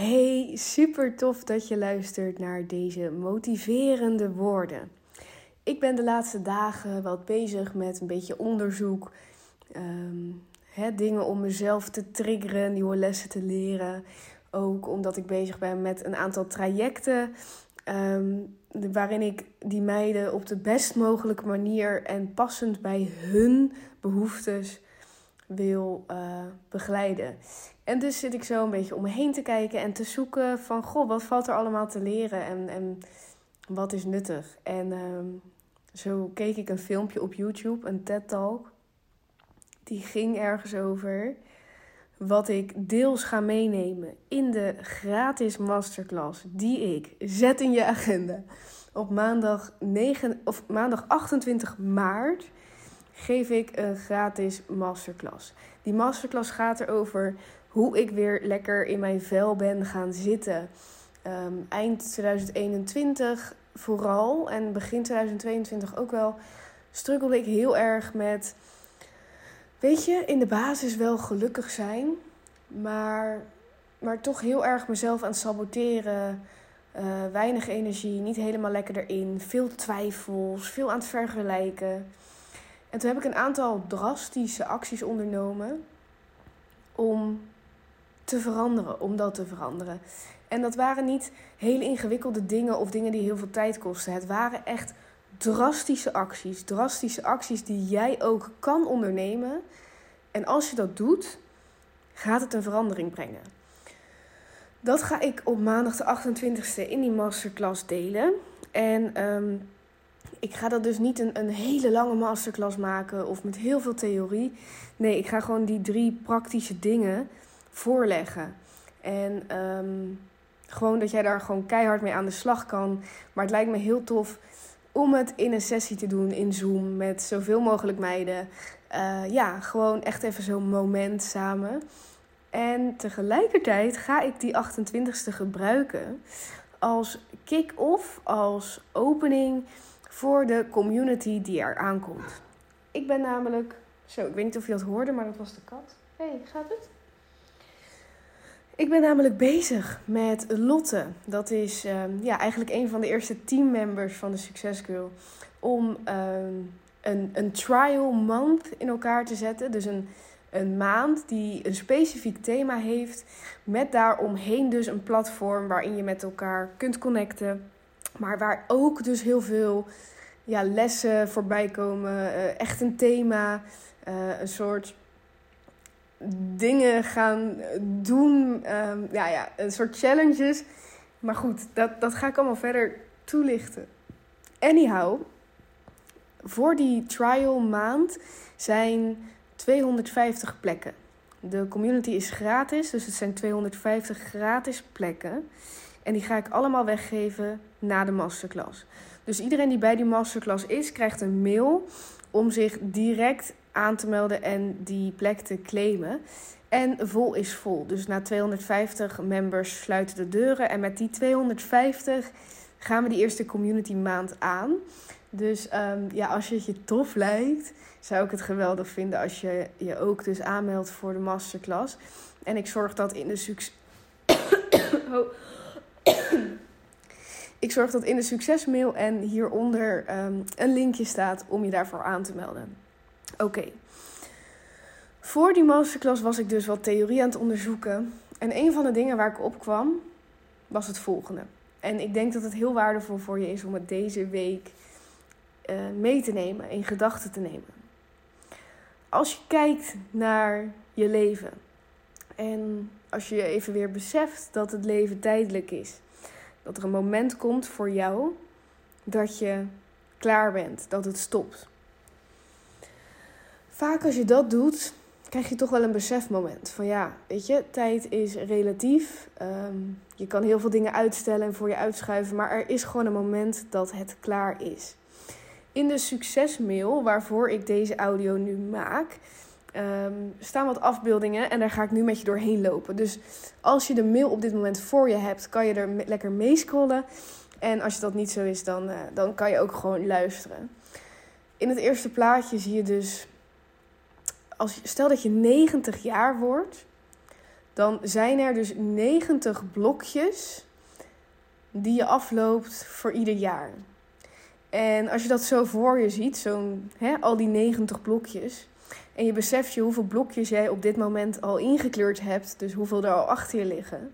Hey, super tof dat je luistert naar deze motiverende woorden. Ik ben de laatste dagen wat bezig met een beetje onderzoek. Ehm, dingen om mezelf te triggeren, nieuwe lessen te leren. Ook omdat ik bezig ben met een aantal trajecten. Ehm, waarin ik die meiden op de best mogelijke manier en passend bij hun behoeftes wil uh, begeleiden. En dus zit ik zo een beetje om me heen te kijken en te zoeken van... Goh, wat valt er allemaal te leren en, en wat is nuttig? En uh, zo keek ik een filmpje op YouTube, een TED-talk. Die ging ergens over wat ik deels ga meenemen in de gratis masterclass die ik zet in je agenda op maandag, 9, of maandag 28 maart geef ik een gratis masterclass. Die masterclass gaat erover hoe ik weer lekker in mijn vel ben gaan zitten. Ehm, eind 2021 vooral en begin 2022 ook wel struggelde ik heel erg met, weet je, in de basis wel gelukkig zijn, maar, maar toch heel erg mezelf aan het saboteren. Uh, weinig energie, niet helemaal lekker erin, veel twijfels, veel aan het vergelijken. En toen heb ik een aantal drastische acties ondernomen om te veranderen, om dat te veranderen. En dat waren niet hele ingewikkelde dingen of dingen die heel veel tijd kosten. Het waren echt drastische acties. Drastische acties die jij ook kan ondernemen. En als je dat doet, gaat het een verandering brengen. Dat ga ik op maandag de 28e in die masterclass delen. En um, ik ga dat dus niet een, een hele lange masterclass maken of met heel veel theorie. Nee, ik ga gewoon die drie praktische dingen voorleggen. En um, gewoon dat jij daar gewoon keihard mee aan de slag kan. Maar het lijkt me heel tof om het in een sessie te doen in Zoom met zoveel mogelijk meiden. Uh, ja, gewoon echt even zo'n moment samen. En tegelijkertijd ga ik die 28ste gebruiken als kick-off, als opening voor de community die er aankomt. Ik ben namelijk, zo, ik weet niet of je dat hoorde, maar dat was de kat. hey, gaat het? Ik ben namelijk bezig met Lotte. Dat is um, ja, eigenlijk een van de eerste teammembers van de Success Girl. Om um, een, een trial month in elkaar te zetten. Dus een, een maand die een specifiek thema heeft. Met daaromheen dus een platform waarin je met elkaar kunt connecten. Maar waar ook dus heel veel ja, lessen voorbij komen. Uh, echt een thema. Uh, een soort dingen gaan doen. Um, ja, ja, een soort challenges. Maar goed, dat, dat ga ik allemaal verder toelichten. Anyhow, voor die trial maand zijn 250 plekken. De community is gratis, dus het zijn 250 gratis plekken. En die ga ik allemaal weggeven na de masterclass. Dus iedereen die bij die masterclass is, krijgt een mail om zich direct aan te melden en die plek te claimen. En vol is vol. Dus na 250 members sluiten de deuren. En met die 250 gaan we die eerste community maand aan. Dus um, ja, als je het je tof lijkt, zou ik het geweldig vinden als je je ook dus aanmeldt voor de masterclass. En ik zorg dat in de succes. oh. ik zorg dat in de succesmail en hieronder um, een linkje staat om je daarvoor aan te melden. Oké. Voor die masterclass was ik dus wat theorie aan het onderzoeken. En een van de dingen waar ik op kwam, was het volgende. En ik denk dat het heel waardevol voor je is om het deze week uh, mee te nemen, in gedachten te nemen. Als je kijkt naar je leven en als je even weer beseft dat het leven tijdelijk is, dat er een moment komt voor jou dat je klaar bent, dat het stopt. Vaak als je dat doet, krijg je toch wel een besefmoment van ja, weet je, tijd is relatief. Um, je kan heel veel dingen uitstellen en voor je uitschuiven, maar er is gewoon een moment dat het klaar is. In de succesmail waarvoor ik deze audio nu maak, um, staan wat afbeeldingen en daar ga ik nu met je doorheen lopen. Dus als je de mail op dit moment voor je hebt, kan je er lekker mee scrollen. En als je dat niet zo is, dan, uh, dan kan je ook gewoon luisteren. In het eerste plaatje zie je dus, als, stel dat je 90 jaar wordt, dan zijn er dus 90 blokjes die je afloopt voor ieder jaar. En als je dat zo voor je ziet, zo'n al die 90 blokjes, en je beseft je hoeveel blokjes jij op dit moment al ingekleurd hebt, dus hoeveel er al achter je liggen,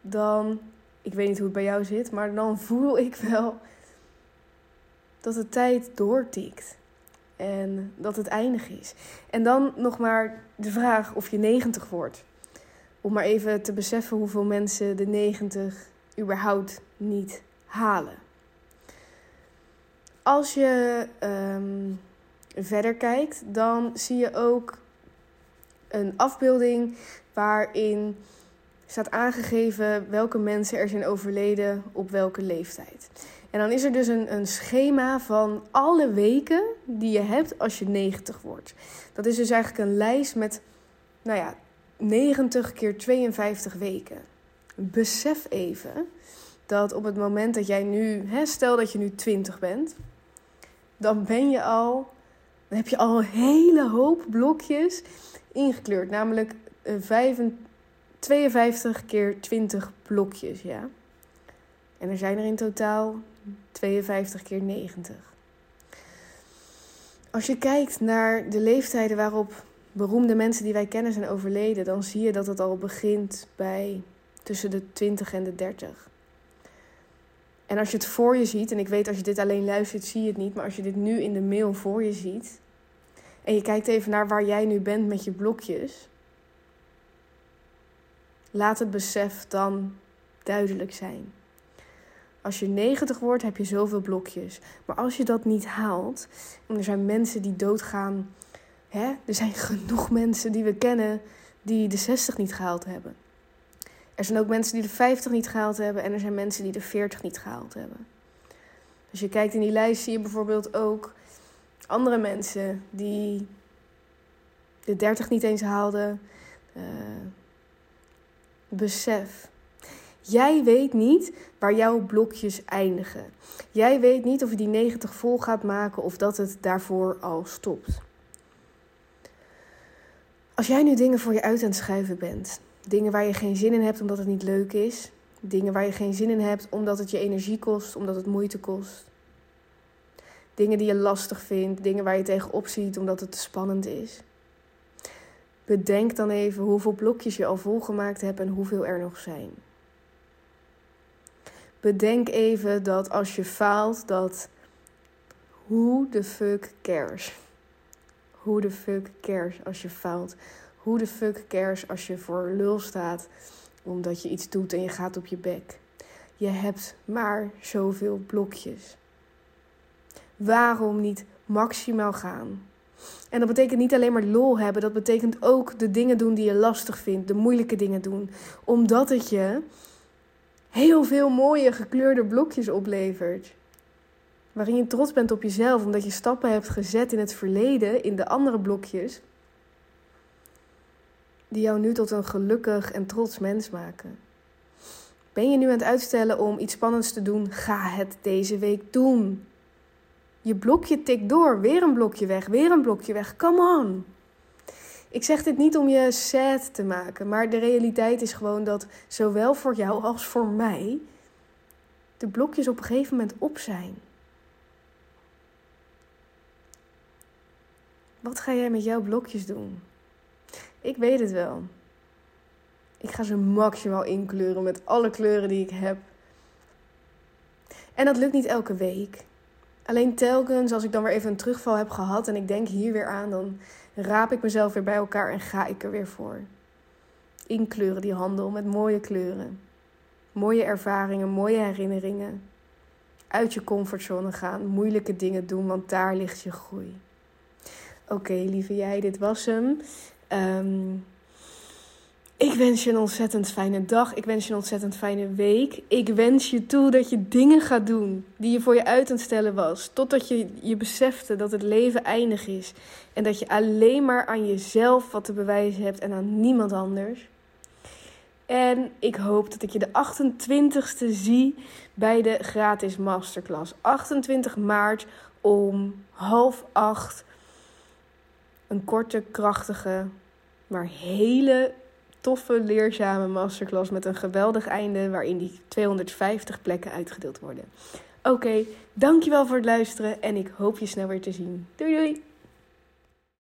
dan, ik weet niet hoe het bij jou zit, maar dan voel ik wel dat de tijd doortikt. En dat het eindig is. En dan nog maar de vraag of je 90 wordt. Om maar even te beseffen hoeveel mensen de 90 überhaupt niet halen. Als je ehm, verder kijkt, dan zie je ook een afbeelding waarin staat aangegeven welke mensen er zijn overleden op welke leeftijd. En dan is er dus een, een schema van alle weken die je hebt als je 90 wordt. Dat is dus eigenlijk een lijst met, nou ja, 90 keer 52 weken. Besef even dat op het moment dat jij nu, hè, stel dat je nu 20 bent, dan ben je al, dan heb je al een hele hoop blokjes ingekleurd. Namelijk 52 keer 20 blokjes, ja. En er zijn er in totaal 52 keer 90. Als je kijkt naar de leeftijden waarop beroemde mensen die wij kennen zijn overleden, dan zie je dat het al begint bij tussen de 20 en de 30. En als je het voor je ziet, en ik weet als je dit alleen luistert, zie je het niet, maar als je dit nu in de mail voor je ziet, en je kijkt even naar waar jij nu bent met je blokjes, laat het besef dan duidelijk zijn. Als je 90 wordt, heb je zoveel blokjes. Maar als je dat niet haalt, en er zijn mensen die doodgaan, hè? er zijn genoeg mensen die we kennen die de 60 niet gehaald hebben. Er zijn ook mensen die de 50 niet gehaald hebben en er zijn mensen die de 40 niet gehaald hebben. Als je kijkt in die lijst, zie je bijvoorbeeld ook andere mensen die de 30 niet eens haalden. Uh, besef. Jij weet niet waar jouw blokjes eindigen. Jij weet niet of je die 90 vol gaat maken of dat het daarvoor al stopt. Als jij nu dingen voor je uit aan het schuiven bent, dingen waar je geen zin in hebt omdat het niet leuk is, dingen waar je geen zin in hebt omdat het je energie kost, omdat het moeite kost, dingen die je lastig vindt, dingen waar je tegenop ziet omdat het te spannend is. Bedenk dan even hoeveel blokjes je al volgemaakt hebt en hoeveel er nog zijn. Bedenk even dat als je faalt, dat who the fuck cares? Who the fuck cares als je faalt? Who the fuck cares als je voor lul staat omdat je iets doet en je gaat op je bek? Je hebt maar zoveel blokjes. Waarom niet maximaal gaan? En dat betekent niet alleen maar lol hebben, dat betekent ook de dingen doen die je lastig vindt, de moeilijke dingen doen. Omdat het je heel veel mooie gekleurde blokjes oplevert. Waarin je trots bent op jezelf, omdat je stappen hebt gezet in het verleden, in de andere blokjes, die jou nu tot een gelukkig en trots mens maken. Ben je nu aan het uitstellen om iets spannends te doen? Ga het deze week doen. Je blokje tikt door, weer een blokje weg, weer een blokje weg. Come on. Ik zeg dit niet om je sad te maken, maar de realiteit is gewoon dat zowel voor jou als voor mij de blokjes op een gegeven moment op zijn. Wat ga jij met jouw blokjes doen? Ik weet het wel. Ik ga ze maximaal inkleuren met alle kleuren die ik heb. En dat lukt niet elke week. Alleen telkens als ik dan weer even een terugval heb gehad en ik denk hier weer aan, dan raap ik mezelf weer bij elkaar en ga ik er weer voor. Inkleuren die handel met mooie kleuren. Mooie ervaringen, mooie herinneringen. Uit je comfortzone gaan, moeilijke dingen doen, want daar ligt je groei. Oké, lieve jij, dit was hem. Um, ik wens je een ontzettend fijne dag. Ik wens je een ontzettend fijne week. Ik wens je toe dat je dingen gaat doen die je voor je uit aan stellen was. Totdat je je besefte dat het leven eindig is. En dat je alleen maar aan jezelf wat te bewijzen hebt en aan niemand anders. En ik hoop dat ik je de 28ste zie bij de gratis masterclass. 28 maart om half acht. Een korte, krachtige, maar hele toffe, leerzame masterclass met een geweldig einde waarin die 250 plekken uitgedeeld worden. Oké, dankjewel voor het luisteren en ik hoop je snel weer te zien. Doei doei!